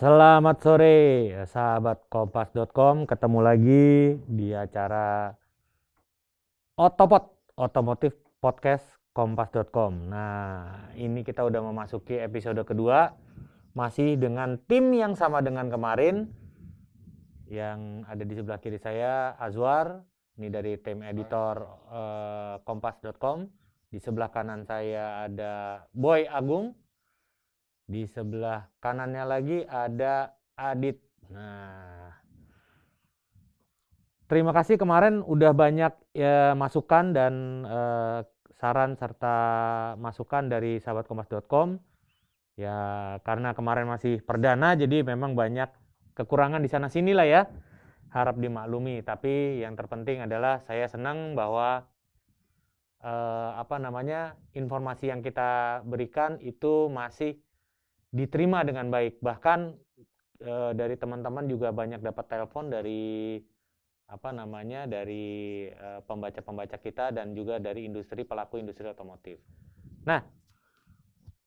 Selamat sore, sahabat kompas.com. Ketemu lagi di acara Otopot, Otomotif Podcast kompas.com. Nah, ini kita udah memasuki episode kedua. Masih dengan tim yang sama dengan kemarin. Yang ada di sebelah kiri saya, Azwar. Ini dari tim editor eh, kompas.com. Di sebelah kanan saya ada Boy Agung. Di sebelah kanannya lagi ada Adit. Nah, terima kasih kemarin udah banyak ya, masukan dan eh, saran serta masukan dari sahabatkompas.com. Ya, karena kemarin masih perdana, jadi memang banyak kekurangan di sana sini lah ya. Harap dimaklumi. Tapi yang terpenting adalah saya senang bahwa eh, apa namanya informasi yang kita berikan itu masih diterima dengan baik. Bahkan e, dari teman-teman juga banyak dapat telepon dari apa namanya dari pembaca-pembaca kita dan juga dari industri pelaku industri otomotif. Nah,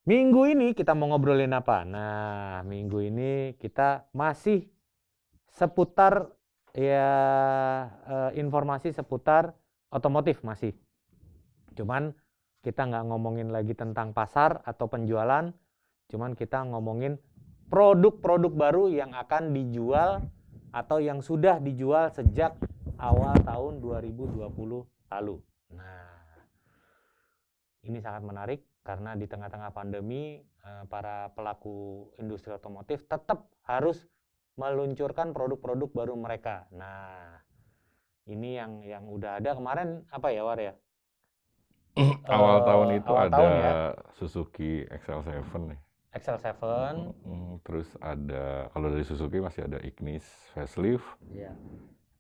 minggu ini kita mau ngobrolin apa? Nah, minggu ini kita masih seputar ya e, informasi seputar otomotif masih. Cuman kita nggak ngomongin lagi tentang pasar atau penjualan, Cuman kita ngomongin produk-produk baru yang akan dijual atau yang sudah dijual sejak awal tahun 2020 lalu. Nah, ini sangat menarik karena di tengah-tengah pandemi eh, para pelaku industri otomotif tetap harus meluncurkan produk-produk baru mereka. Nah, ini yang yang udah ada kemarin apa ya War ya? awal uh, tahun itu awal ada tahun ya? Suzuki XL7 nih. XL7. Hmm, terus ada kalau dari Suzuki masih ada Ignis facelift. Iya.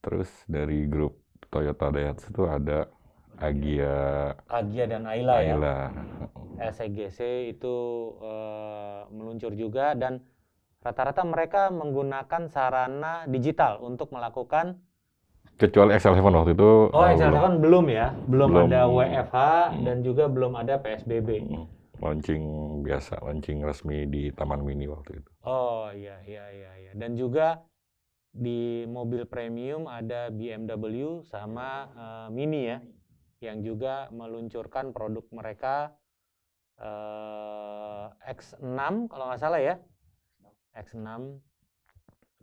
Terus dari grup Toyota Daihatsu itu ada Agia. Agia dan Ayla, ya. Ayla. SEGC itu uh, meluncur juga dan rata-rata mereka menggunakan sarana digital untuk melakukan kecuali XL7 waktu itu. Oh, XL7 belum ya, belum, belum ada WFH hmm. dan juga belum ada PSBB. Hmm launching biasa, launching resmi di Taman Mini waktu itu. Oh iya iya iya iya. Dan juga di mobil premium ada BMW sama uh, Mini ya, yang juga meluncurkan produk mereka uh, X6 kalau nggak salah ya, X6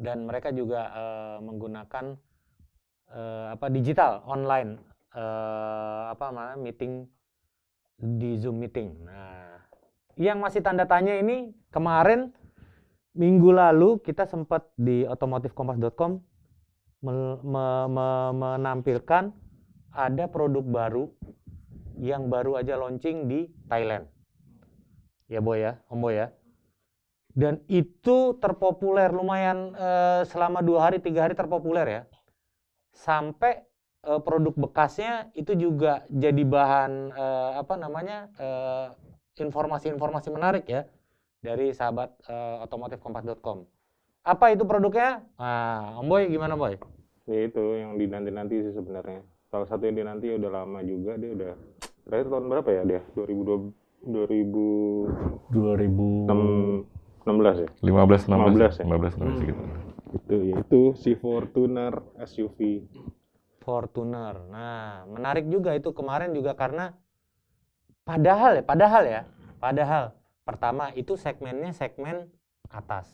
dan mereka juga uh, menggunakan uh, apa digital online uh, apa namanya meeting di Zoom meeting. Nah, yang masih tanda tanya ini kemarin minggu lalu kita sempat di otomotifkompas.com me, me, me, menampilkan ada produk baru yang baru aja launching di Thailand. Ya Boy ya, Om Boy ya. Dan itu terpopuler lumayan eh, selama dua hari tiga hari terpopuler ya. Sampai uh, produk bekasnya itu juga jadi bahan uh, apa namanya informasi-informasi menarik ya dari sahabat uh, otomotifkompas.com. Apa itu produknya? Nah, Om Boy gimana Boy? Ya itu yang dinanti-nanti sih sebenarnya. Salah satu yang dinanti udah lama juga dia udah terakhir tahun berapa ya dia? 2020 2000 2016 ya? 15 16 15 ya? 15 16 gitu. Itu ya itu si Fortuner SUV Fortuner. Nah, menarik juga itu kemarin juga karena padahal ya, padahal ya, padahal pertama itu segmennya segmen atas.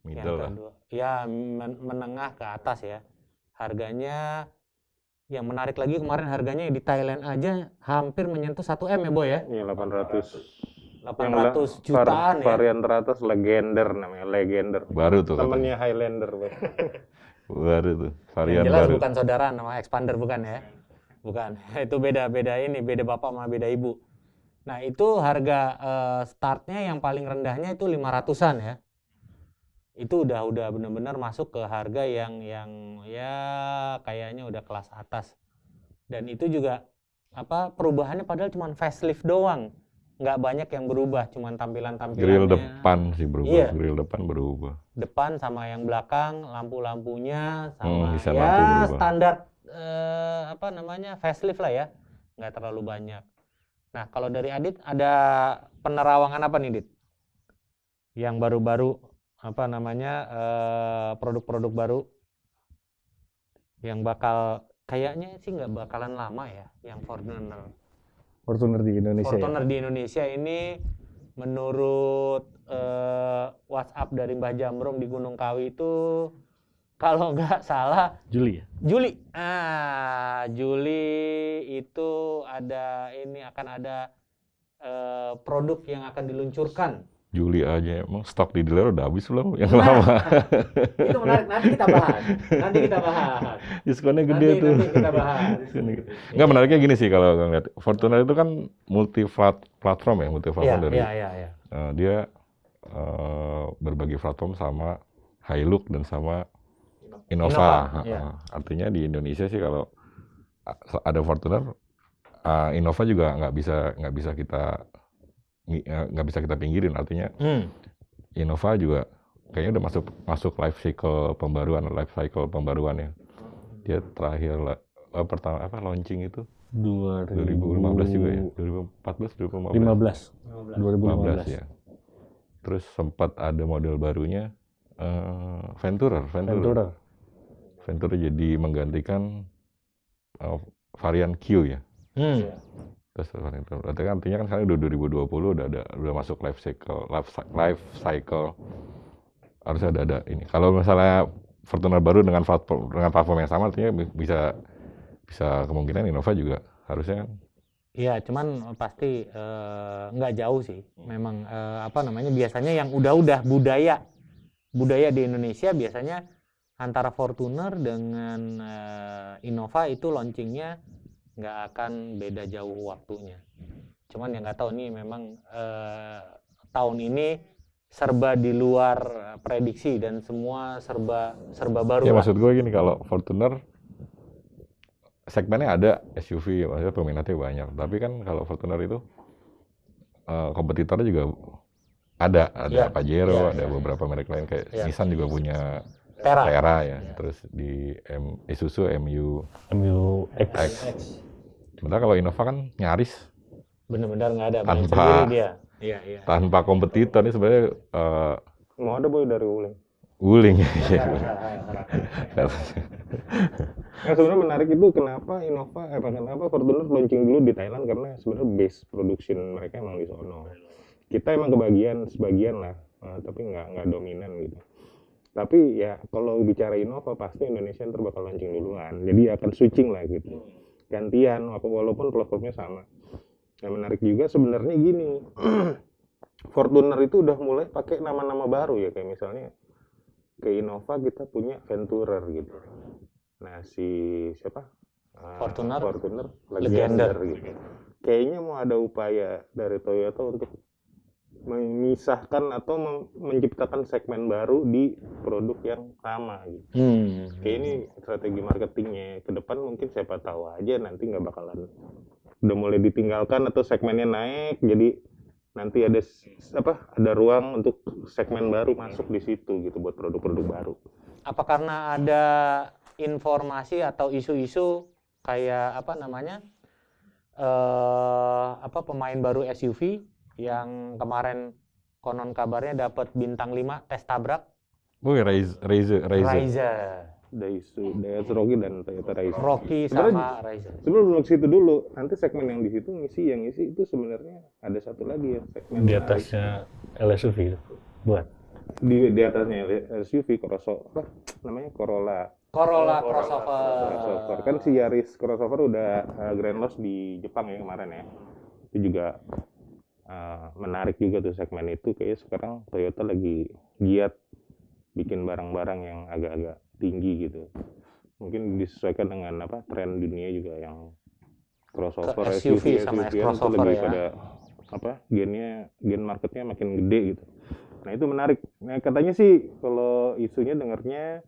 Middle yang kedua, ya men menengah ke atas ya. Harganya yang menarik lagi kemarin harganya di Thailand aja hampir menyentuh 1 M ya, Boy ya? Iya, 800. 800 jutaan ya. Varian teratas legender namanya, legender. Baru tuh Temennya Highlander, Baru tuh, varian yang jelas baru. bukan saudara nama expander bukan ya? Bukan. Itu beda-beda ini, beda bapak sama beda ibu. Nah, itu harga uh, startnya yang paling rendahnya itu 500-an ya. Itu udah udah benar-benar masuk ke harga yang yang ya kayaknya udah kelas atas. Dan itu juga apa perubahannya padahal cuma facelift doang nggak banyak yang berubah, cuman tampilan-tampilannya. Grill depan sih berubah, iya. grill depan berubah. Depan sama yang belakang, lampu-lampunya sama Hmm, ya lampu berubah. standar eh, apa namanya facelift lah ya, nggak terlalu banyak. Nah kalau dari Adit ada penerawangan apa nih Dit? Yang baru-baru apa namanya eh, produk-produk baru yang bakal kayaknya sih nggak bakalan lama ya yang Fortuner. Fortuner di Indonesia ya. Fortuner di Indonesia ini menurut eh, WhatsApp dari Mbah Jamrong di Gunung Kawi itu kalau nggak salah Juli ya. Juli. Ah, Juli itu ada ini akan ada eh, produk yang akan diluncurkan. Juli aja emang stok di dealer udah habis belum yang Nah, lama Itu menarik. Nanti kita bahas. Nanti kita bahas. diskonnya Nanti, gede tuh nanti kita bahas. Diskonnya gede. Nggak menariknya gini sih kalau ngeliat Fortuner itu kan multi plat- platform ya multi platform dari iya, iya, iya. eh, dia eh, berbagi platform sama Hilux dan sama Innova. Innova, Heeh. iya. Artinya di Indonesia sih kalau ada Fortuner, eh, Innova juga nggak bisa nggak bisa kita eh, nggak bisa kita pinggirin. Artinya Hmm. Innova juga kayaknya udah masuk masuk life cycle pembaruan, life cycle pembaruan ya. Dia terakhir eh, pertama apa launching itu 2015 juga ya, 2014 2015. 15. 2015. 15 ya. Terus sempat ada model barunya eh Venturer, Venturer. Venturer. Venturer jadi menggantikan eh, varian Q ya. Hmm. Terus varian itu. Berarti kan artinya kan sekarang udah 2020 udah ada udah masuk life cycle, life, life cycle harusnya ada ada ini. Kalau misalnya Fortuner baru dengan platform dengan platform yang sama artinya bi- bisa bisa kemungkinan Innova juga harusnya kan Iya, cuman pasti eh, nggak jauh sih. Memang eh, apa namanya biasanya yang udah-udah budaya budaya di Indonesia biasanya antara Fortuner dengan eh, Innova itu launchingnya nggak akan beda jauh waktunya. Cuman yang nggak tahu nih memang eh, tahun ini serba di luar prediksi dan semua serba serba baru Ya lah. maksud gue gini kalau Fortuner segmennya ada SUV, maksudnya peminatnya banyak. Tapi kan kalau Fortuner itu eh, kompetitornya juga ada, ada Ya, Pajero, ya, ada ya, beberapa merek lain kayak Ya. Nissan juga punya Tera. Tera ya. Ya. Terus di M, Isuzu MU. MU-X. X. Sementara kalau Innova kan nyaris Bener-bener nggak ada Tanpa- dia. Iya, iya. tanpa kompetitor ini sebenarnya eh, Mau ada boy dari Wuling. wuling. Nah sebenarnya menarik itu kenapa Innova, eh kenapa Fortuner launching dulu di Thailand karena sebenarnya base production mereka emang di sono. Kita emang kebagian sebagian lah, eh, tapi nggak nggak dominan gitu. Tapi ya kalau bicara Innova pasti Indonesia ntar bakal launching duluan. Jadi akan switching lah gitu. Gantian apa walaupun platformnya sama. Yang menarik juga sebenarnya gini. Fortuner itu udah mulai pakai nama-nama baru ya kayak misalnya ke Innova kita punya Venturer gitu. Nah si siapa? Ah, Fortuner? Fortuner Legender. Legender gitu. Kayaknya mau ada upaya dari Toyota untuk memisahkan atau mem- menciptakan segmen baru di produk yang sama gitu. Hmm. Kayak ini strategi marketingnya ke depan mungkin siapa tahu aja nanti nggak bakalan udah mulai ditinggalkan atau segmennya naik jadi nanti ada apa ada ruang untuk segmen baru masuk di situ gitu buat produk-produk baru. apa karena ada informasi atau isu-isu kayak apa namanya eh apa pemain baru SUV yang kemarin konon kabarnya dapat bintang 5 tes tabrak Wih, Razer, Razer, Razer. Raiza Daihatsu, Daihatsu Rocky dan Toyota Raisin. Rocky Sebenarnya- sama Raiza Sebelum belum ke situ dulu, nanti segmen yang di situ ngisi yang ngisi itu sebenarnya ada satu lagi ya segmen Di atasnya LSUV itu. Buat. di di atasnya SUV crossover apa namanya Corolla Corolla crossover. crossover Kan si Yaris crossover udah uh, grand loss di Jepang ya kemarin ya. Itu juga uh, menarik juga tuh segmen itu kayak sekarang Toyota lagi giat bikin barang-barang yang agak-agak tinggi gitu. Mungkin disesuaikan dengan apa tren dunia juga yang crossover Ke SUV sama tuh crossover lebih ya. pada apa gennya gen marketnya makin gede gitu. Nah itu menarik. Nah katanya sih kalau isunya dengarnya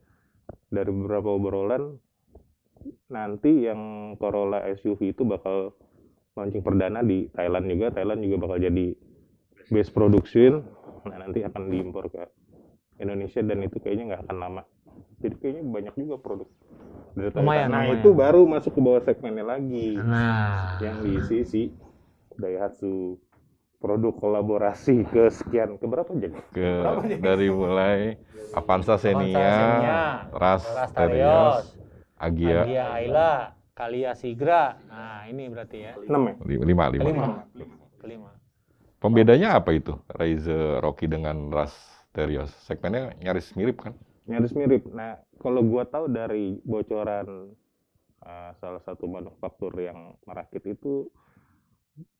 dari beberapa obrolan nanti yang Corolla SUV itu bakal launching perdana di Thailand juga. Thailand juga bakal jadi base production. Nah nanti akan diimpor ke Indonesia dan itu kayaknya nggak akan lama. Jadi kayaknya banyak juga produk dari. Lumayan, Nah lumayan. itu baru masuk ke bawah segmennya lagi nah yang diisi si Daihatsu produk kolaborasi ke sekian ke berapa jadi? ke dari mulai Avanza Xenia, Xenia, Ras Terios, Agia, Agia Ayla, Kalia Sigra. Nah, ini berarti ya. 6 ya? li- lima, lima. Kelima. Kelima. Pembedanya apa itu? Razer Rocky dengan Ras Terios. Segmennya nyaris mirip kan? Nyaris mirip. Nah, kalau gua tahu dari bocoran uh, salah satu manufaktur yang merakit itu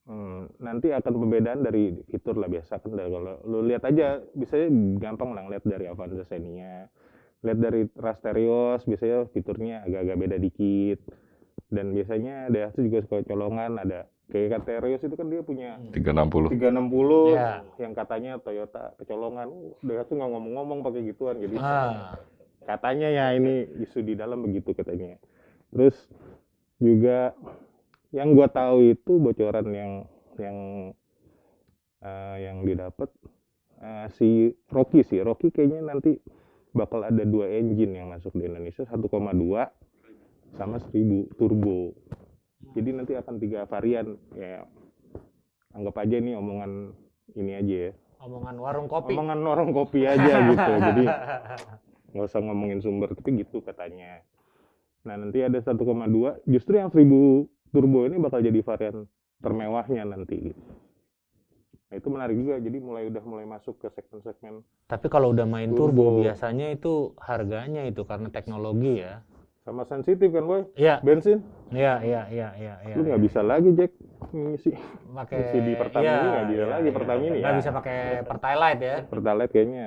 hmm, nanti akan pembedaan dari fitur lah biasa kan dari kalau lu lihat aja biasanya gampang lah lihat dari Avanza Xenia lihat dari Rasterios biasanya fiturnya agak-agak beda dikit dan biasanya Daihatsu juga suka colongan ada kayak Terios itu kan dia punya 360. 360 Ya. yang katanya Toyota kecolongan. Uh, Daihatsu nggak ngomong-ngomong pakai gituan jadi Ah, katanya ya ini isu di dalam begitu katanya. Terus juga yang gua tahu itu bocoran yang yang eh, yang didapat eh, si Rocky sih. Rocky kayaknya nanti bakal ada dua engine yang masuk di Indonesia 1,2 sama 1000 turbo. Jadi nanti akan tiga varian ya. Anggap aja ini omongan ini aja ya. omongan warung kopi. Omongan orang kopi aja gitu. Jadi nggak usah ngomongin sumber tapi gitu katanya. Nah nanti ada 1,2 justru yang 1000 turbo ini bakal jadi varian termewahnya nanti gitu. Nah itu menarik juga jadi mulai udah mulai masuk ke segmen-segmen Tapi kalau udah main Turbo. turbo, biasanya itu harganya itu karena teknologi ya. Sama sensitif kan boy Iya, bensin iya, iya, iya, iya, iya. lu nggak bisa lagi Jack ngisi pakai ngisi di Pertamini nggak bisa lagi, Pertamini Nggak ya. bisa pakai Pertalite ya. pertalite kayaknya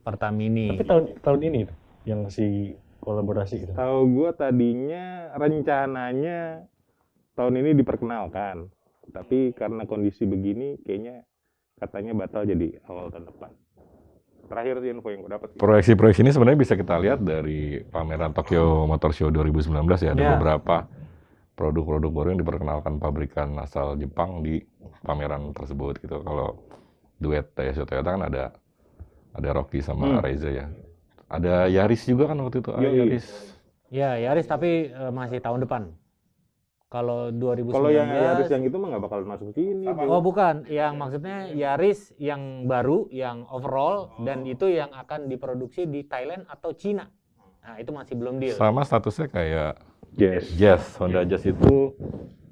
Pertamini. Tapi tahun tahun ini tuh yang si kolaborasi itu. tahu gua tadinya rencananya tahun ini diperkenalkan tapi karena kondisi begini kayaknya katanya batal jadi awal tahun depan terakhir sih info yang gue dapat Proyeksi-proyeksi ini sebenarnya bisa kita lihat dari pameran Tokyo Motor Show 2019 ya. Ada Ya. beberapa produk-produk baru yang diperkenalkan pabrikan asal Jepang di pameran tersebut gitu. Kalau duet Daihatsu Toyota kan ada ada Rocky sama Hmm. Reza ya. Ada Yaris juga kan waktu itu. Ada. Yaris. Ya, Yaris tapi eh, masih tahun depan. Kalau 2019 kalau yang Yaris yang itu mah nggak bakal masuk sini Oh bukan, yang maksudnya Yaris yang baru, yang overall, dan itu yang akan diproduksi di Thailand atau Cina. Nah itu masih belum deal. Sama statusnya kayak yes Jazz. Honda Jazz itu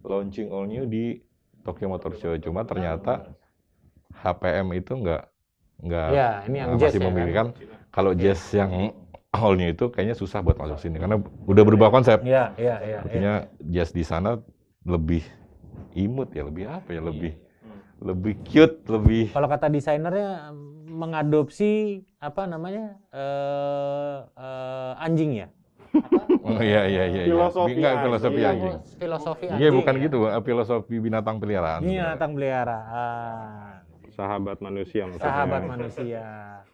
launching all new di Tokyo Motor Show. Cuma ternyata HPM itu nggak nggak Ya, ini yang Nah, Jazz masih ya kan? memiliki kan kalau jazz yang all new itu kayaknya susah buat masuk sini karena udah berubah konsep. Iya, iya, iya. iya. Artinya jazz di sana lebih imut ya, lebih apa ya, lebih lebih cute, lebih Kalau kata desainernya mengadopsi apa namanya eh eh, anjing ya? oh iya iya iya iya. Filosofi Enggak anjing. filosofi Iya, anjing. Filosofi anjing. Iya bukan ya? gitu, Bang. filosofi binatang peliharaan. Iya, sebenarnya. tang pelihara. Ah, sahabat manusia maksudnya. sahabat manusia.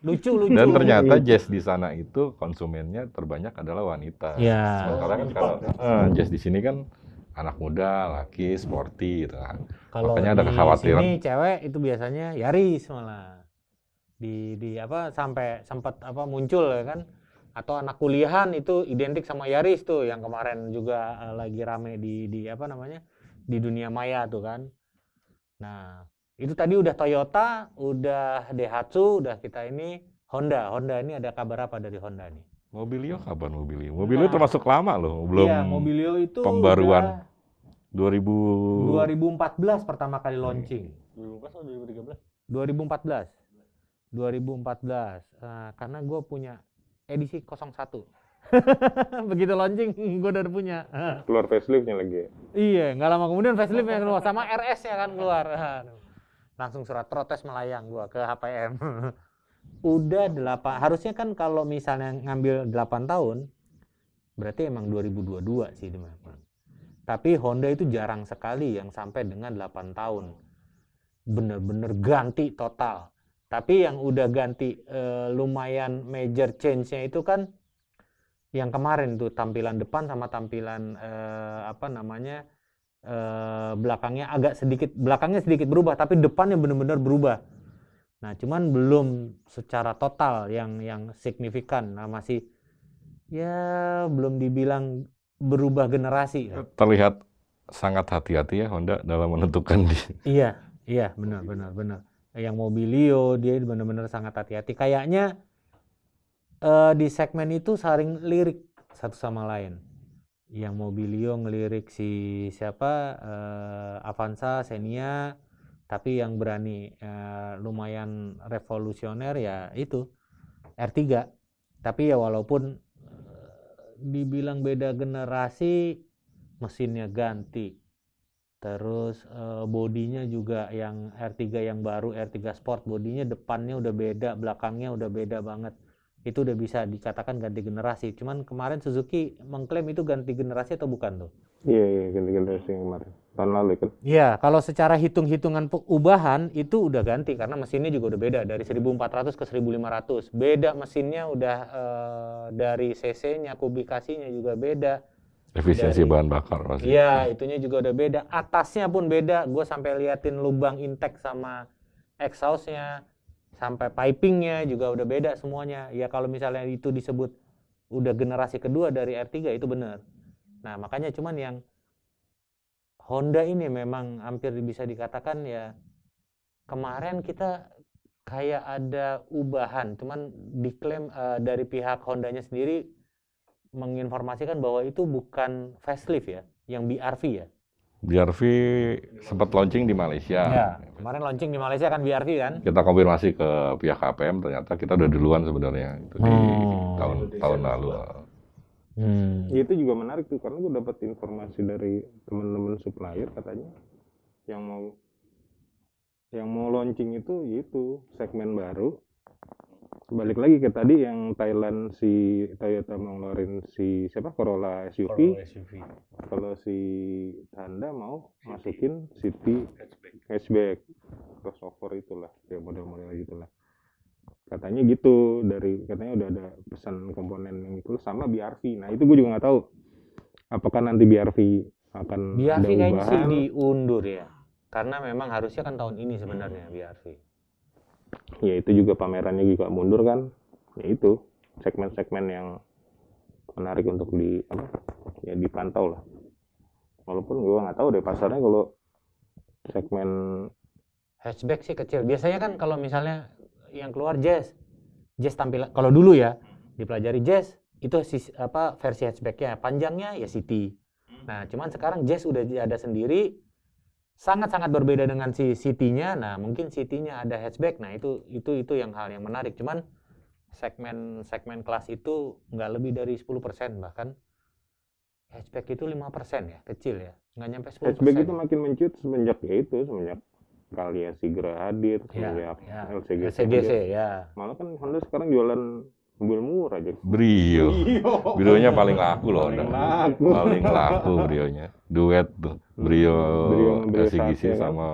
Lucu, lucu. Dan ternyata jazz di sana itu konsumennya terbanyak adalah wanita. Iya. Sementara kan kalau eh, jazz di sini kan anak muda, laki, sporty gitu kan. Kalau Makanya ada di kekhawatiran. sini cewek itu biasanya Yaris malah. Di di apa sampai sempat apa muncul ya kan atau anak kuliahan itu identik sama Yaris tuh yang kemarin juga eh, lagi rame di di apa namanya? di dunia maya tuh kan. Nah, itu tadi udah Toyota, udah Daihatsu, udah kita ini Honda. Honda ini ada kabar apa dari Honda nih? Mobilio kapan Mobilio? Mobilio Nah. termasuk lama loh, belum Iya, Mobilio itu pembaruan. udah 2000 2014 pertama kali launching. 2014 atau 2013? 2014 2014 Eh, karena gue punya edisi 01 begitu launching gue udah punya keluar faceliftnya lagi iya nggak lama kemudian faceliftnya keluar sama RS nya kan keluar Aduh. Langsung surat protes melayang gue ke HPM udah delapan harusnya kan kalau misalnya ngambil 8 tahun berarti emang 2022 sih memang tapi Honda itu jarang sekali yang sampai dengan 8 tahun. Bener-bener ganti total. Tapi yang udah ganti eh, lumayan major change-nya itu kan yang kemarin tuh tampilan depan sama tampilan eh, apa namanya eh, belakangnya agak sedikit belakangnya sedikit berubah tapi depannya benar-benar berubah nah cuman belum secara total yang yang signifikan nah masih ya belum dibilang berubah generasi terlihat sangat hati-hati ya Honda dalam menentukan di iya Iya, benar, benar, benar. Yang Mobilio dia benar-benar sangat hati-hati. Kayaknya eh, di segmen itu saling lirik satu sama lain. Yang Mobilio ngelirik si siapa eh, Avanza, Xenia, tapi yang berani eh, lumayan revolusioner ya itu R3. Tapi ya walaupun eh, dibilang beda generasi, mesinnya ganti. Terus eh, bodinya juga yang R3 yang baru R3 Sport bodinya depannya udah beda, belakangnya udah beda banget. Itu udah bisa dikatakan ganti generasi. Cuman kemarin Suzuki mengklaim itu ganti generasi atau bukan tuh? Iya, iya, ganti generasi yang kemarin. Tahun lalu kan. Iya, kalau secara hitung-hitungan ubahan itu udah ganti karena mesinnya juga udah beda dari 1400 ke 1500. Beda mesinnya udah eh, dari cc-nya, kubikasinya juga beda. Efisiensi Dari- bahan bakar pasti. Iya, itunya juga udah beda. Atasnya pun beda. Gue sampai liatin lubang intake sama exhaustnya, sampai pipingnya juga udah beda semuanya. Ya kalau misalnya itu disebut udah generasi kedua dari R3 itu benar. Nah makanya cuman yang Honda ini memang hampir bisa dikatakan ya kemarin kita kayak ada ubahan, cuman diklaim eh, dari pihak Hondanya sendiri menginformasikan bahwa itu bukan facelift ya, yang BRV ya. BRV sempat launching di Malaysia. Ya, kemarin launching di Malaysia kan BRV kan. Kita konfirmasi ke pihak KPM ternyata kita udah duluan sebenarnya itu di Oh. tahun tahun lalu. Hmm. Itu juga menarik tuh karena gue dapat informasi dari teman-teman supplier katanya yang mau yang mau launching itu yaitu segmen baru balik lagi ke tadi yang Thailand si Toyota mau ngeluarin si siapa? Corolla SUV Corolla SUV. kalau si Honda mau masukin City hatchback. Crossover itulah ya model-model gitulah. Katanya gitu dari katanya udah ada pesan komponen yang itu sama BRV nah itu gue juga nggak tahu. Apakah nanti BRV akan BRV ada sih ubahan diundur ya. Karena memang harusnya kan tahun ini sebenarnya BRV. Ya itu juga pamerannya juga mundur kan ya itu segmen-segmen yang menarik untuk di apa ya dipantau lah walaupun gue nggak tahu deh pasarnya kalau segmen Hatchback sih kecil. Biasanya kan kalau misalnya yang keluar Jazz, Jazz tampil kalau dulu ya dipelajari Jazz itu sis- apa versi hatchbacknya panjangnya ya City. Nah cuman sekarang Jazz udah ada sendiri sangat-sangat berbeda dengan si City-nya. Nah mungkin City-nya ada hatchback. Nah itu itu itu yang hal yang menarik. Cuman segmen segmen kelas itu nggak lebih dari 10% bahkan hatchback itu 5% ya kecil ya nggak nyampe 10% hatchback itu makin mencut semenjak ya itu semenjak Kalia Sigra hadir ya, semenjak ya. LCGC, LCGC hadir. ya malah kan Honda sekarang jualan mobil murah jadi Brio. Brionya paling laku loh. Paling Honda. laku. Paling laku Brionya. Duet tuh. Brio, Brio sama Brio ya kan? sama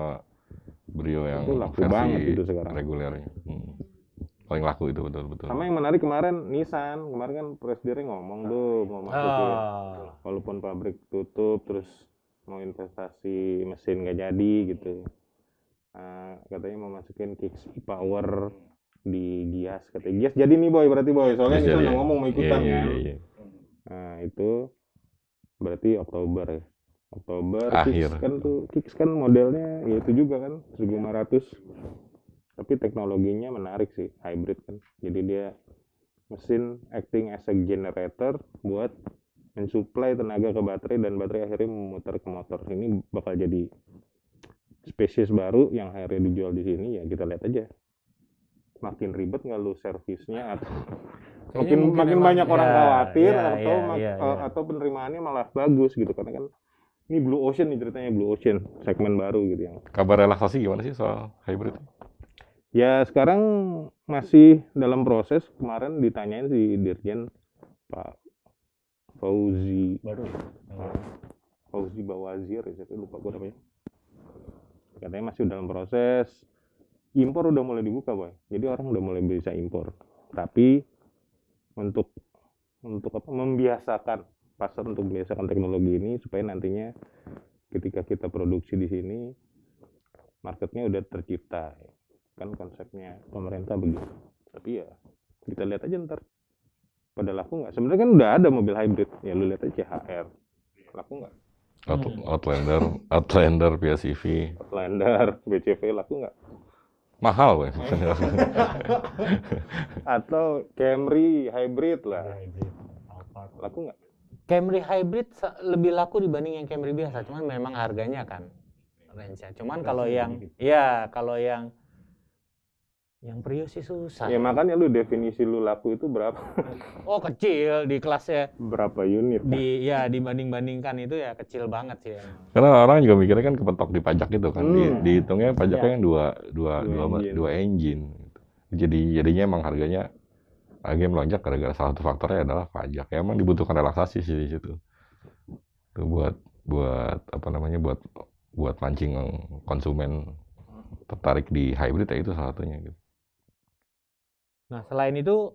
Brio yang Itu laku versi banget itu sekarang. regulernya. Hmm. Paling laku itu betul betul. sama yang menarik kemarin Nissan kemarin kan presiden ngomong tuh mau masukin Ah. walaupun pabrik tutup terus mau investasi mesin nggak jadi gitu Nah, katanya mau masukin kicks e-power di Gias katanya. Gias jadi nih boy berarti boy. Soalnya kita udah ngomong mau ikutan Iya, kan? iya, iya. nah itu berarti Oktober ya. Oktober Akhir. Kicks kan tuh Kicks kan modelnya ya itu juga kan 1500 tapi teknologinya menarik sih hybrid kan. Jadi dia mesin acting as a generator buat mensuplai tenaga ke baterai dan baterai akhirnya memutar ke motor. Ini bakal jadi spesies baru yang akhirnya dijual di sini ya kita lihat aja makin ribet nggak lu servisnya atau makin mungkin makin emang- banyak orang ya, khawatir ya, atau ya, ya, eh, ya. atau penerimaannya malah bagus gitu. Karena kan ini blue ocean nih ceritanya blue ocean segmen baru gitu yang Kabar relaksasi gimana sih soal hybrid? ya sekarang masih dalam proses. Kemarin ditanyain si dirjen Pak Fauzi Baru. Fauzi Bawazir ya saya lupa gue namanya. Katanya masih dalam proses impor udah mulai dibuka boy. Jadi orang udah mulai bisa impor. Tapi untuk untuk apa membiasakan pasar untuk membiasakan teknologi ini supaya nantinya ketika kita produksi di sini marketnya udah tercipta. Kan konsepnya pemerintah begitu. Tapi ya kita lihat aja ntar. Pada laku nggak? Sebenarnya kan udah ada mobil hybrid. Ya lu lihat aja CHR laku nggak? Out-. Outlander, Outlander, PSEV, Outlander, BCV laku nggak? Mahal weh. Atau Camry hybrid lah, Hybrid, laku nggak? Camry hybrid lebih laku dibanding yang Camry biasa, cuman memang harganya kan range-nya. Cuman kalau yang ya kalau yang yang Prius sih susah. Ya makanya lu definisi lu laku itu berapa Oh kecil di kelasnya berapa unit? di ya dibanding-bandingkan itu ya kecil banget sih. emang. Karena orang juga mikirnya kan kepentok di pajak itu kan, di, Hmm. dihitungnya pajaknya Ya. yang dua, dua, Dua dua, engine. dua engine. Jadi jadinya emang harganya harganya melonjak gara-gara salah satu faktornya adalah pajak. Ya emang dibutuhkan relaksasi sih di situ. Itu buat buat apa namanya buat buat mancing konsumen tertarik di hybrid ya itu salah satunya gitu. Nah selain itu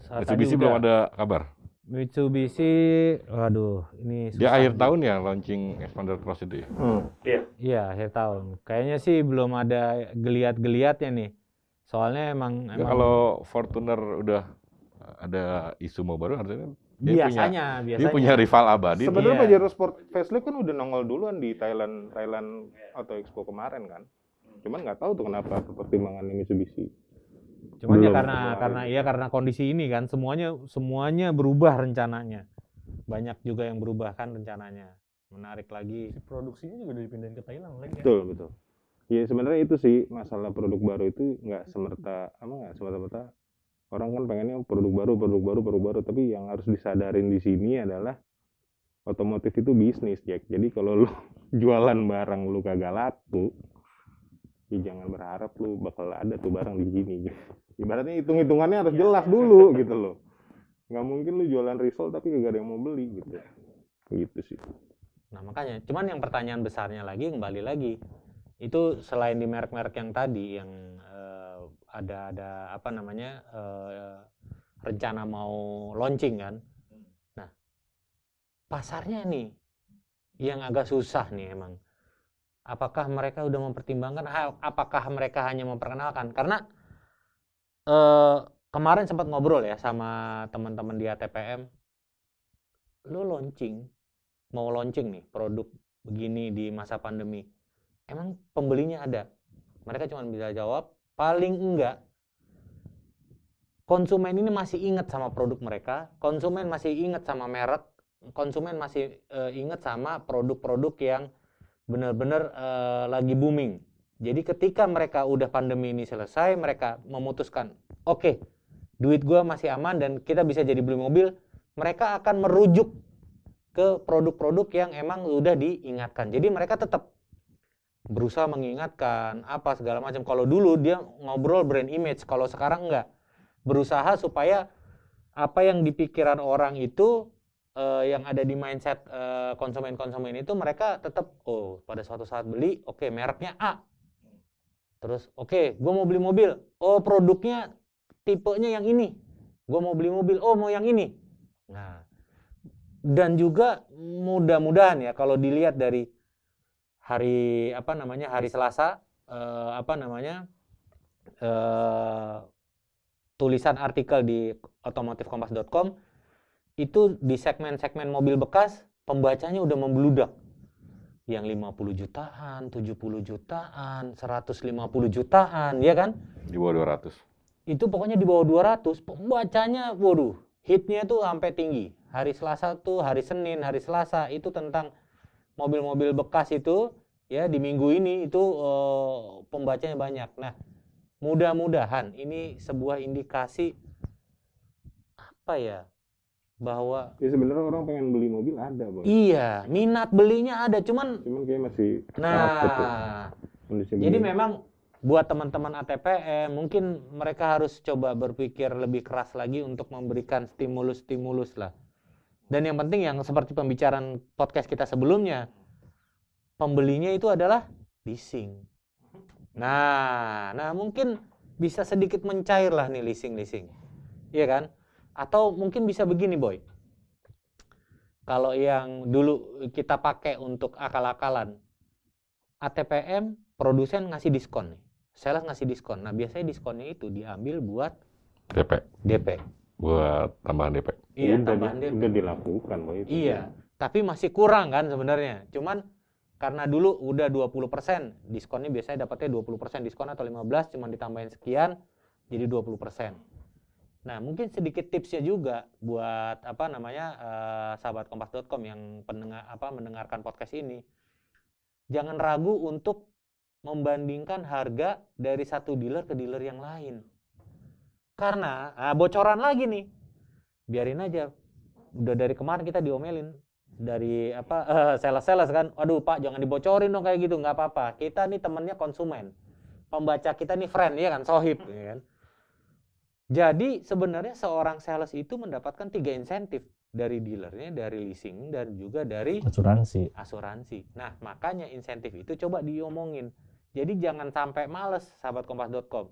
Mitsubishi belum ada kabar. Mitsubishi, waduh ini Dia susah akhir nih. tahun ya launching Expander Cross itu ya. Hmm. Iya akhir tahun. Kayaknya sih belum ada geliat-geliatnya nih. Soalnya emang, Ya, emang kalau Fortuner udah ada isu mau baru artinya dia biasanya punya, biasanya dia punya rival abadi. Sebenarnya Iya. Pajero Sport Facelift kan udah nongol duluan di Thailand Thailand Auto Expo kemarin kan. Cuman nggak tahu tuh kenapa pertimbangannya Mitsubishi. Cuman ya Belum karena keluar. karena ya karena kondisi ini kan semuanya semuanya berubah rencananya. Banyak juga yang berubah kan rencananya. Menarik lagi. Si produksinya juga udah dipindahin ke Thailand lagi. ya. Betul betul. Ya sebenarnya itu sih masalah produk baru itu nggak semerta apa nggak semerta-merta orang kan pengennya produk baru produk baru produk baru tapi yang harus disadarin di sini adalah otomotif itu bisnis Jack. Jadi kalau lu jualan barang lu kagak laku ya jangan berharap lu bakal ada tuh barang di sini. Ibaratnya hitung-hitungannya harus jelas dulu gitu loh. Nggak mungkin lu jualan risol tapi kagak ada yang mau beli gitu. Gitu sih. Nah makanya, cuman yang pertanyaan besarnya lagi kembali lagi itu selain di merek-merek yang tadi yang eh, ada ada apa namanya eh, rencana mau launching kan. Nah pasarnya nih yang agak susah nih emang. Apakah mereka udah mempertimbangkan? Apakah mereka hanya memperkenalkan? Karena eh, kemarin sempat ngobrol ya sama teman-teman di ATPM. Lu launching mau launching nih produk begini di masa pandemi, emang pembelinya ada? Mereka cuma bisa jawab paling enggak konsumen ini masih ingat sama produk mereka, konsumen masih ingat sama merek, konsumen masih eh, ingat sama produk-produk yang benar-benar eh, lagi booming. Jadi ketika mereka udah pandemi ini selesai, mereka memutuskan, oke, duit gua masih aman dan kita bisa jadi beli mobil, mereka akan merujuk ke produk-produk yang emang udah diingatkan. Jadi mereka tetap berusaha mengingatkan apa segala macam. Kalau dulu dia ngobrol brand image, kalau sekarang enggak. Berusaha supaya apa yang di pikiran orang itu eh, yang ada di mindset eh, konsumen-konsumen itu mereka tetap oh pada suatu saat beli, oke mereknya A. Terus oke, gue mau beli mobil. Oh produknya tipenya yang ini. Gue mau beli mobil. Oh mau yang ini. Nah, dan juga mudah-mudahan ya kalau dilihat dari hari apa namanya hari Selasa eh, apa namanya eh, tulisan artikel di otomotifkompas.com itu di segmen-segmen mobil bekas pembacanya udah membludak yang 50 jutaan, 70 jutaan, 150 jutaan, ya kan? Di bawah 200. itu pokoknya di bawah 200 pembacanya waduh hitnya tuh sampai tinggi hari Selasa tuh hari Senin hari Selasa itu tentang mobil-mobil bekas itu ya di minggu ini itu eh, pembacanya banyak nah mudah-mudahan ini sebuah indikasi apa ya bahwa Ya sebenarnya orang pengen beli mobil ada bang. iya minat belinya ada cuman Cuman kayak masih nah Jadi beli. memang buat teman-teman ATPM mungkin mereka harus coba berpikir lebih keras lagi untuk memberikan stimulus-stimulus lah. Dan yang penting yang seperti pembicaraan podcast kita sebelumnya, pembelinya itu adalah leasing. Nah, nah mungkin bisa sedikit mencair lah nih leasing-leasing. Iya kan? Atau mungkin bisa begini, Boy. Kalau yang dulu kita pakai untuk akal-akalan, ATPM produsen ngasih diskon nih. Sales ngasih diskon. Nah, biasanya diskonnya itu diambil buat DP. DP. Buat tambahan DP. Iya, udah, tambahan di- DP. udah dilakukan boy itu. Iya. Tapi masih kurang kan sebenarnya. Cuman karena dulu udah 20%, diskonnya biasanya dapatnya 20% diskon atau 15 cuman ditambahin sekian jadi 20%. Nah, mungkin sedikit tipsnya juga buat apa namanya eh, sahabat kompas.com yang pendengar apa mendengarkan podcast ini. Jangan ragu untuk membandingkan harga dari satu dealer ke dealer yang lain. Karena ah, bocoran lagi nih. Biarin aja. Udah dari kemarin kita diomelin dari apa eh, sales-sales kan. Aduh, Pak, jangan dibocorin dong kayak gitu. nggak apa-apa. Kita nih temennya konsumen. Pembaca kita nih friend ya kan, sohib ya kan. Jadi sebenarnya seorang sales itu mendapatkan tiga insentif dari dealernya, dari leasing dan juga dari asuransi asuransi. Nah, makanya insentif itu coba diomongin. Jadi jangan sampai males sahabat kompas.com.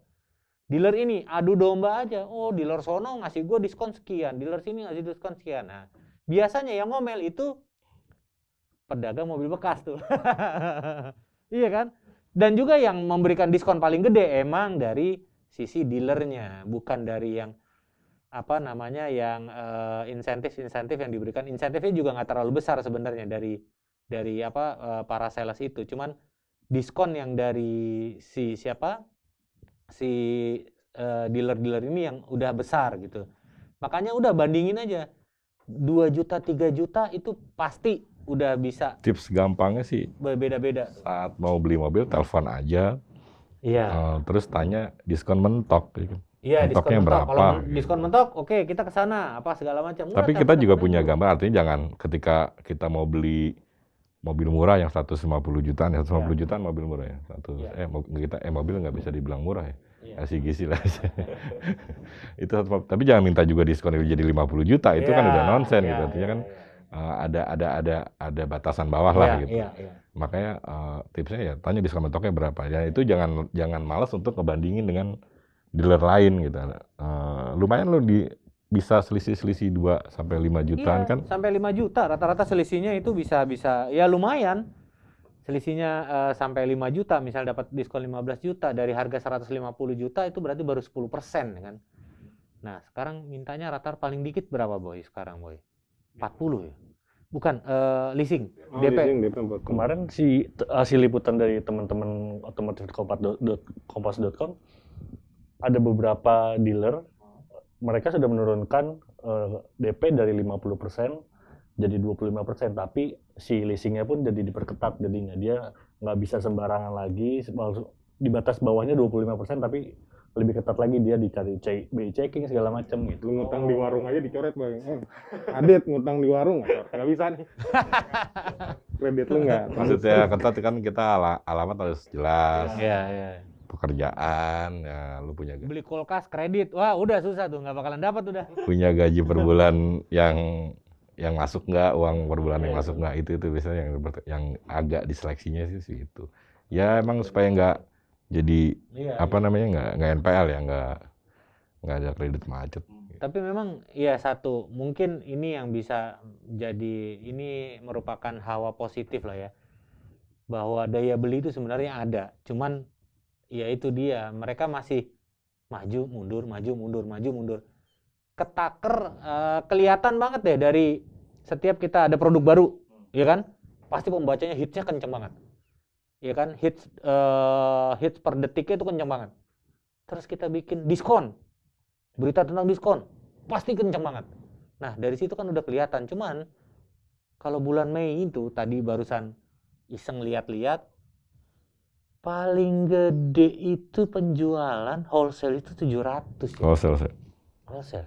Dealer ini adu domba aja. Oh, dealer sono ngasih gue diskon sekian, dealer sini ngasih diskon sekian. Nah, biasanya yang ngomel itu pedagang mobil bekas tuh. iya kan? Dan juga yang memberikan diskon paling gede emang dari sisi dealernya, bukan dari yang apa namanya yang eh, insentif-insentif yang diberikan. Insentifnya juga nggak terlalu besar sebenarnya dari dari apa eh, para sales itu. Cuman diskon yang dari si siapa si eh, dealer-dealer ini yang udah besar gitu. Makanya udah bandingin aja 2 juta 3 juta itu pasti udah bisa Tips gampangnya sih berbeda-beda. saat mau beli mobil telepon aja, Iya. eh, terus tanya diskon mentok. gitu. Iya, diskon mentoknya mentok. berapa? Kalau diskon mentok, oke kita ke sana apa segala macam. Tapi kita juga punya gambar, artinya jangan ketika kita mau beli mobil murah yang 150 jutaan, ya 150 jutaan mobil murah ya. Satu, Iya. eh kita eh mobil nggak bisa dibilang murah ya. Iya. LCGC lah. itu satu- tapi jangan minta juga diskon itu jadi 50 juta, itu kan Iya, udah nonsen iya, gitu. Artinya iya, kan iya. eh, ada ada ada ada batasan bawah lah Iya, gitu. Iya, iya. Makanya eh, tipsnya ya tanya diskon mentoknya berapa. Ya itu jangan jangan malas untuk ngebandingin dengan dealer lain gitu. Eh, lumayan lo di bisa selisih-selisih 2 sampai 5 jutaan Iya, kan. sampai 5 juta rata-rata selisihnya itu bisa bisa ya lumayan selisihnya eh, sampai 5 juta misal dapat diskon 15 juta dari harga 150 juta itu berarti baru 10 persen kan nah sekarang mintanya rata paling dikit berapa boy sekarang boy 40 ya bukan eh, leasing. Oh, DP leasing, DP 40. kemarin si hasil liputan dari teman-teman otomotif kompas.com ada beberapa dealer mereka sudah menurunkan eh, DP dari 50% jadi 25% tapi si leasingnya pun jadi diperketat jadinya dia nggak bisa sembarangan lagi di batas bawahnya 25% tapi lebih ketat lagi dia dicari C- BI checking segala macam gitu Lu ngutang di warung aja dicoret bang. Eh, Adit ngutang di warung nggak bisa nih. Kredit lu nggak. Maksudnya ketat kan kita ala- alamat harus jelas, ya ya pekerjaan, ya lu punya ga- beli kulkas kredit wah udah susah tuh nggak bakalan dapat udah punya gaji per bulan yang yang masuk nggak uang per bulan yang masuk nggak itu itu biasanya yang yang agak diseleksinya sih sih itu. Ya emang supaya nggak jadi Iya, apa namanya nggak nggak NPL ya nggak nggak ada kredit macet. Tapi memang ya satu, mungkin ini yang bisa jadi ini merupakan hawa positif lah ya. Bahwa daya beli itu sebenarnya ada, cuman ya itu dia, mereka masih maju mundur, maju mundur, maju mundur. Ketaker eh, kelihatan banget deh dari setiap kita ada produk baru, ya kan? Pasti pembacanya hitsnya kenceng banget. Ya kan? Hits eh, hits per detiknya itu kenceng banget. Terus kita bikin diskon, berita tentang diskon pasti kenceng banget. Nah dari situ kan udah kelihatan. Cuman kalau bulan Mei itu tadi barusan iseng lihat-lihat, paling gede itu penjualan wholesale itu 700 ya. Wholesale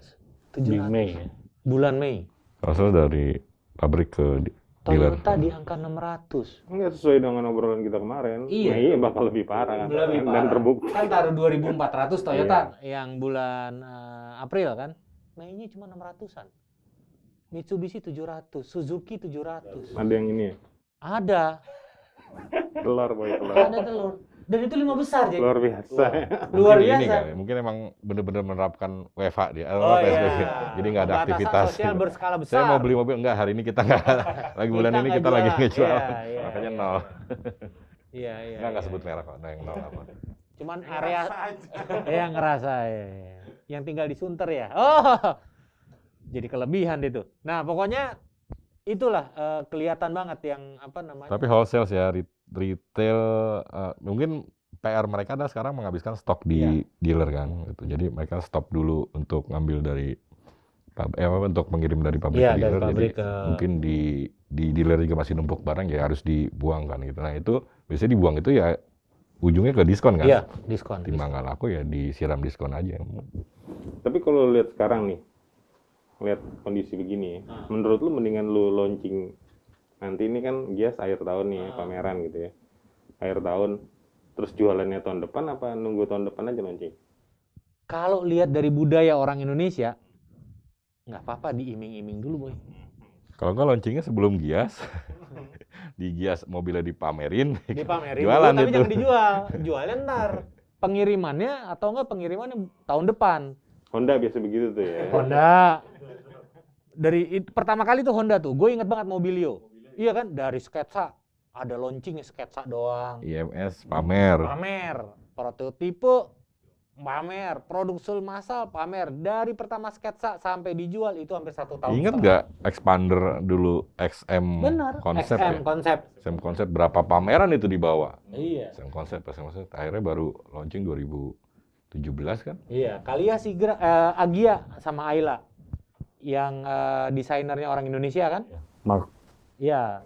di 700 Mei ya. bulan Mei. selesai dari pabrik ke di-. Toyota di angka 600. Nggak sesuai dengan obrolan kita kemarin. Iya. Mei bakal lebih parah. Lebih Dan parah. terbukti. Kan taruh 2400 Toyota yang bulan eh, April kan. Mei-nya cuma 600-an. Mitsubishi 700, Suzuki 700. Ada yang ini ya. Ada, Telur boy telur. ada telur. Dan itu lima besar jadi. Luar biasa. Luar Mungkin ini biasa. kali, mungkin emang bener-bener menerapkan WFH dia, eh, Oh PSBB. iya. Jadi nggak ada aktivitas. sosial gitu. berskala besar. Saya mau beli mobil enggak hari ini kita enggak lagi bulan Kita ini nggak kita lagi ngejual. Iya, iya, Makanya iya. nol. Iya, iya. Enggak enggak iya. sebut merek kok, nah yang nol apa. Cuman area yang ngerasa ya. Yang tinggal disunter ya. Oh. Jadi kelebihan itu. Nah, pokoknya itulah eh, kelihatan banget yang apa namanya Tapi wholesale ya, retail eh, mungkin PR mereka adalah sekarang menghabiskan stok di Iya. dealer kan gitu. Jadi mereka stop dulu untuk ngambil dari pab- eh, apa untuk mengirim dari pabrik Iya, ke dari dealer. Jadi pabrik ke mungkin di di dealer juga masih numpuk barang ya harus dibuang kan gitu. Nah, itu biasanya dibuang itu ya ujungnya ke diskon kan. iya diskon. Timbang nggak laku ya disiram diskon aja. Tapi kalau lihat sekarang nih, lihat kondisi begini, menurut lu mendingan lu launching nanti ini kan Gias akhir tahun nih Ah. pameran gitu ya, akhir tahun, terus jualannya tahun depan apa nunggu tahun depan aja launching? Kalau lihat dari budaya orang Indonesia nggak apa-apa diiming-iming dulu boy. Kalau nggak launchingnya sebelum Gias, di Gias mobilnya dipamerin, Dipamerin Jualan dulu, tapi itu. jangan dijual. Jualnya ntar. Pengirimannya atau enggak pengirimannya tahun depan. Honda biasa begitu tuh ya. Honda. Dari it- pertama kali tuh Honda tuh, gue inget banget Mobilio. Iya kan, dari sketsa ada launching sketsa doang. IMS pamer. Pamer, prototipe pamer, produksi massal pamer. Dari pertama sketsa sampai dijual itu hampir satu tahun. Ingat nggak expander dulu XM Benar. konsep XM ya? konsep. XM konsep berapa pameran itu dibawa? Iya. XM konsep, XM konsep akhirnya baru launching 2017 kan? Iya, Kalia Sigra, eh, Agia sama Ayla yang eh, desainernya orang Indonesia kan? Mark Iya,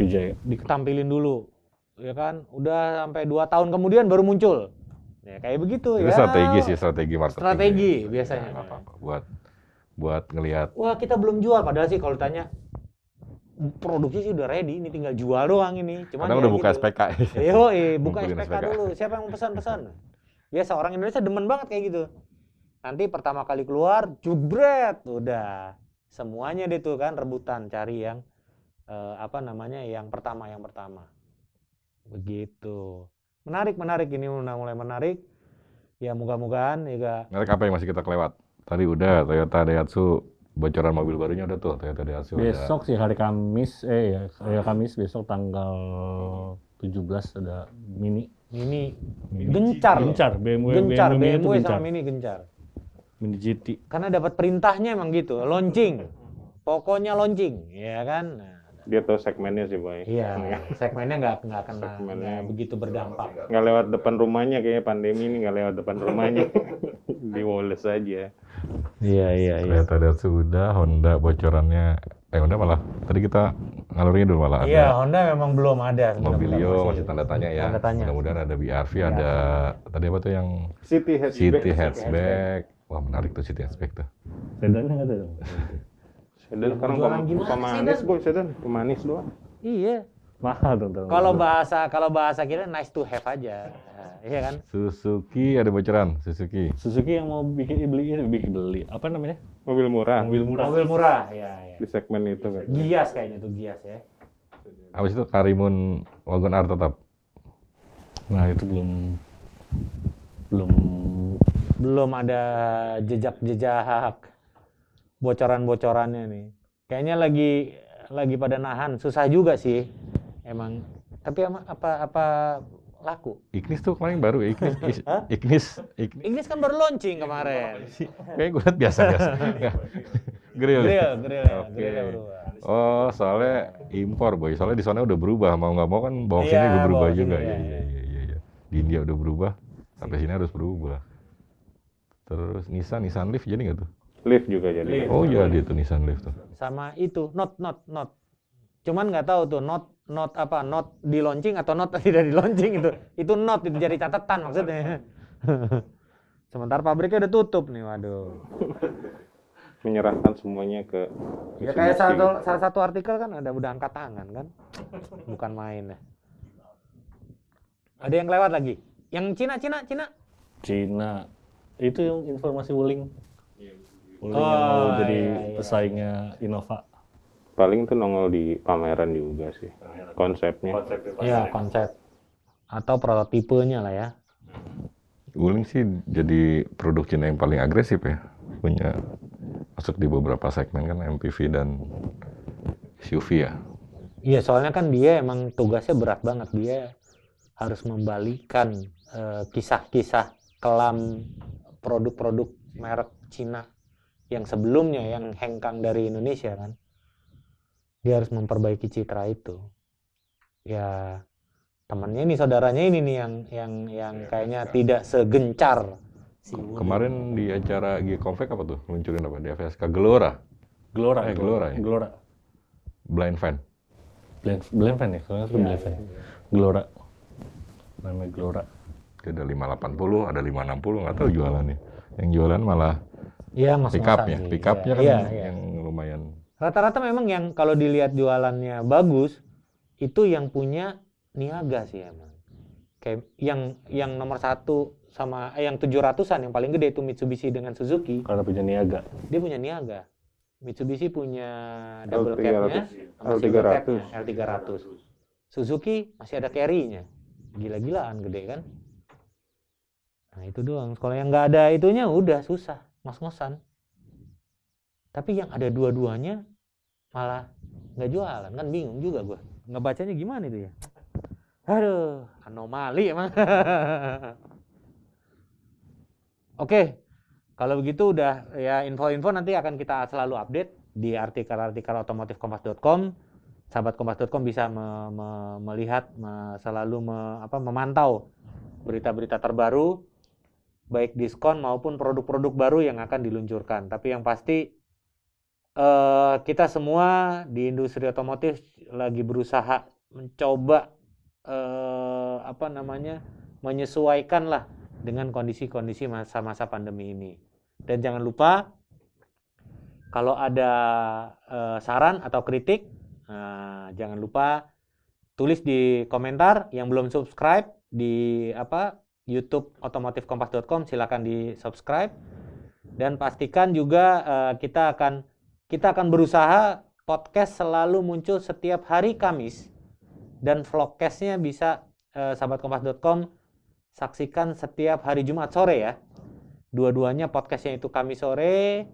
Wijaya. ditampilin dulu, ya kan? Udah sampai dua tahun kemudian baru muncul. Ya kayak begitu Itu ya. strategi sih, strategi marketing. Strategi Ya, biasanya. nggak apa-apa. Buat buat ngelihat Wah kita belum jual, padahal sih kalau tanya produksi sih udah ready, ini tinggal jual doang ini. Cuman ya udah buka gitu. SPK. Yo, eh, buka SPK SPK. dulu. Siapa yang mau pesan-pesan? Biasa orang Indonesia demen banget kayak gitu. Nanti pertama kali keluar, jubret, udah semuanya deh tuh kan rebutan cari yang eh, apa namanya yang pertama yang pertama. Begitu. Menarik menarik ini udah mulai menarik. Ya mudah-mudahan juga Merek apa yang masih kita kelewat? Tadi udah Toyota Daihatsu bocoran mobil barunya udah tuh Toyota Daihatsu. ada. Besok sih hari Kamis, eh ya, hari Kamis besok tanggal 17 ada Mini. ini gencar loh. Gencar, BMW, Gencar Mini itu BMW gencar. sama Mini gencar. Mini GT. Karena dapat perintahnya emang gitu, launching. Pokoknya launching, ya kan? Nah, Dia tahu segmennya sih, Boy. Iya, segmennya nggak nggak kena Segmennya. nggak begitu berdampak. Nggak lewat depan rumahnya kayaknya pandemi ini nggak lewat depan rumahnya. Di Wallace aja. Iya iya Toyota Daihatsu udah, Honda bocorannya eh Honda malah tadi kita ngalurin dulu malah Iya, ada Honda memang belum ada. Mobilio masih tanda tanya ya. Tanda tanya. Mudah-mudahan ada BRV, ada tadi apa tuh yang City hatchback. City hatchback. Wah menarik tuh City hatchback tuh. Sedannya nggak ada dong. Sedan sekarang pem- gimana pemanis, sedan? Boy, sedan. Pemanis doang. Iya. Mahal dong. dong. Kalau bahasa kalau bahasa kita nice to have aja. Nah, iya kan? Suzuki ada bocoran, Suzuki. Suzuki yang mau bikin beli ini bikin beli apa namanya? Mobil murah. Mobil murah. Mobil murah, ya, ya. Di segmen itu kan. Gias kayaknya tuh Gias ya. Habis itu Karimun Wagon R tetap. Nah itu belum belum Belum ada jejak-jejak bocoran-bocorannya nih. Kayaknya lagi lagi pada nahan, susah juga sih. Emang tapi ama- apa apa laku? Ignis tuh kemarin baru ya, Ignis. Ignis, Ignis. Inggris kan baru launching kemarin. Kayak gue liat biasa-biasa. Grill. Grill, grill, ya, Oke. grillnya berubah. Oh, soalnya impor boy. Soalnya di sana udah berubah. Mau nggak mau kan bawang Iya, sini juga berubah juga. Iya, iya, iya, iya, iya, iya. Di India udah berubah. Sampai sini harus berubah. Terus Nissan, Nissan Leaf jadi nggak tuh? Lift juga jadi. Lift. Oh iya dia tuh Nissan Leaf tuh. Sama itu, not not not. Cuman nggak tahu tuh not not apa not di launching atau not tidak di launching itu. Itu not itu jadi catatan maksudnya. Sementara pabriknya udah tutup nih, waduh. Menyerahkan semuanya ke Ya kayak satu, salah satu artikel kan ada udah angkat tangan kan, bukan main ya. Ada yang lewat lagi. Yang Cina, Cina, Cina. Cina itu yang informasi Wuling. Wuling Oh, yang mau jadi iya, iya. pesaingnya Innova. paling tuh nongol di pameran juga sih konsepnya. Iya, konsep atau prototipenya lah ya. Wuling sih jadi produk Cina yang paling agresif ya. Punya masuk di beberapa segmen kan MPV dan SUV ya. Iya, soalnya kan dia emang tugasnya berat banget. Dia harus membalikan eh, kisah-kisah kelam produk-produk merek Cina yang sebelumnya yang hengkang dari Indonesia kan. dia harus memperbaiki citra itu ya temannya ini saudaranya ini nih yang yang yang kayaknya tidak segencar si. Kemarin di acara G Convec apa tuh? Luncurin apa? Di FSK Gelora. Gelora, Eh, Gelora ya? Gelora. Blind fan. Blend, blend fan ya, soalnya itu Iya, blend fan. Gelora. Namanya Gelora. Ada 580, ada 560, nggak tahu jualannya. Yang jualan malah ya mas pick up ya. Pick up-nya kan iya, yang, iya. yang lumayan. rata-rata memang yang kalau dilihat jualannya bagus itu yang punya niaga sih emang kayak yang yang nomor satu sama eh, yang 700-an yang paling gede itu Mitsubishi dengan Suzuki Karena punya niaga. dia punya niaga Mitsubishi punya double L300, cab-nya sama single L300. cab-nya, L300 Suzuki masih ada carry-nya gila-gilaan gede kan nah itu doang kalau yang nggak ada itunya udah susah ngos-ngosan. Tapi yang ada dua-duanya malah nggak jualan. Kan bingung juga gua. Ngebacanya gimana itu ya? Aduh anomali emang. Oke kalau begitu udah ya info-info nanti akan kita selalu update di artikel-artikel otomotifkompas.com sahabat kompas.com bisa me- me- melihat me- selalu me- apa, memantau berita-berita terbaru baik diskon maupun produk-produk baru yang akan diluncurkan. Tapi yang pasti eh, kita semua di industri otomotif lagi berusaha mencoba eh, apa namanya menyesuaikan lah dengan kondisi-kondisi masa-masa pandemi ini. Dan jangan lupa kalau ada eh, saran atau kritik nah, jangan lupa tulis di komentar. Yang belum subscribe di apa YouTube otomotifkompas.com silakan di subscribe dan pastikan juga eh, kita akan kita akan berusaha podcast selalu muncul setiap hari Kamis dan vlogcastnya bisa eh, sahabatkompas.com saksikan setiap hari Jumat sore ya. Dua-duanya podcastnya itu Kamis sore,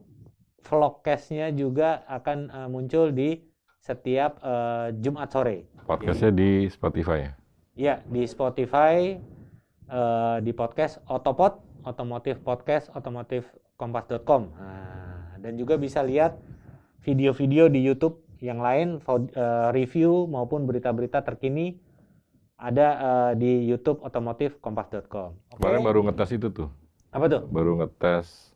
vlogcastnya juga akan eh, muncul di setiap eh, Jumat sore. Podcastnya di Spotify ya. Ya, di Spotify, eh, di podcast Otopod, Otomotif Podcast, otomotifkompas.com. Nah, dan juga bisa lihat video-video di YouTube yang lain, eh, review maupun berita-berita terkini ada eh, di YouTube otomotifkompas.com. Oke? Kemarin baru ngetes itu tuh. Apa tuh? Baru ngetes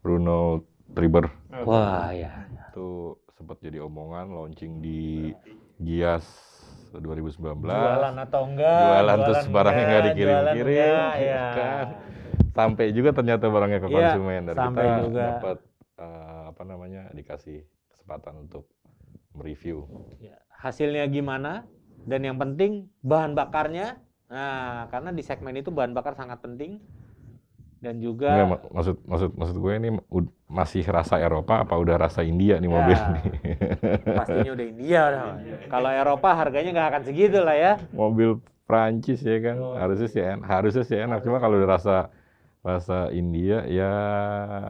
Bruno Triber. Wah, ya. Itu sempat jadi omongan launching di Gias 2019. Jualan atau enggak? Jualan terus barangnya nggak enggak, dikirim-kirim, jualan enggak, ya. kan. Sampai juga ternyata barangnya ke Iya, konsumen dan sampai kita juga. dapat eh, apa namanya dikasih kesempatan untuk mereview. Ya, hasilnya gimana dan yang penting bahan bakarnya nah karena di segmen itu bahan bakar sangat penting dan juga Enggak, mak- maksud maksud maksud gue ini masih rasa Eropa apa udah rasa India nih Ya. mobil ini? pastinya udah India dah. kalau Eropa harganya nggak akan segitu lah ya. Mobil Prancis ya kan? Oh. harusnya sih en- harusnya sih enak. Cuma kalau udah rasa rasa India ya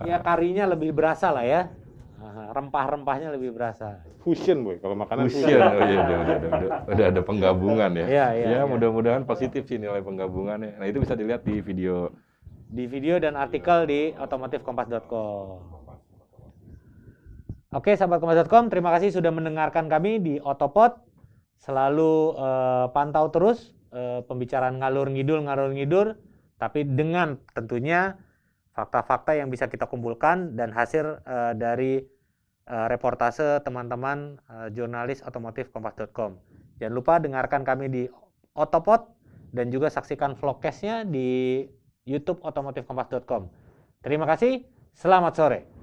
ya karinya lebih berasa lah ya. Ah, rempah-rempahnya lebih berasa. Fusion boy, kalau makanan fusion. oh iya udah, udah, udah, udah, udah ada penggabungan ya. Iya, iya, ya iya. mudah-mudahan positif sih nilai penggabungannya. Nah itu bisa dilihat di video di video dan artikel di otomotifkompas.com. Oke, sahabat kompas.com, terima kasih sudah mendengarkan kami di Otopod. Selalu eh, pantau terus eh, pembicaraan ngalur ngidul ngalur ngidur, tapi dengan tentunya fakta-fakta yang bisa kita kumpulkan dan hasil eh, dari reportase teman-teman jurnalis otomotif kompas.com. Jangan lupa dengarkan kami di Otopod dan juga saksikan vlogcastnya di YouTube otomotifkompas.com. Terima kasih, selamat sore.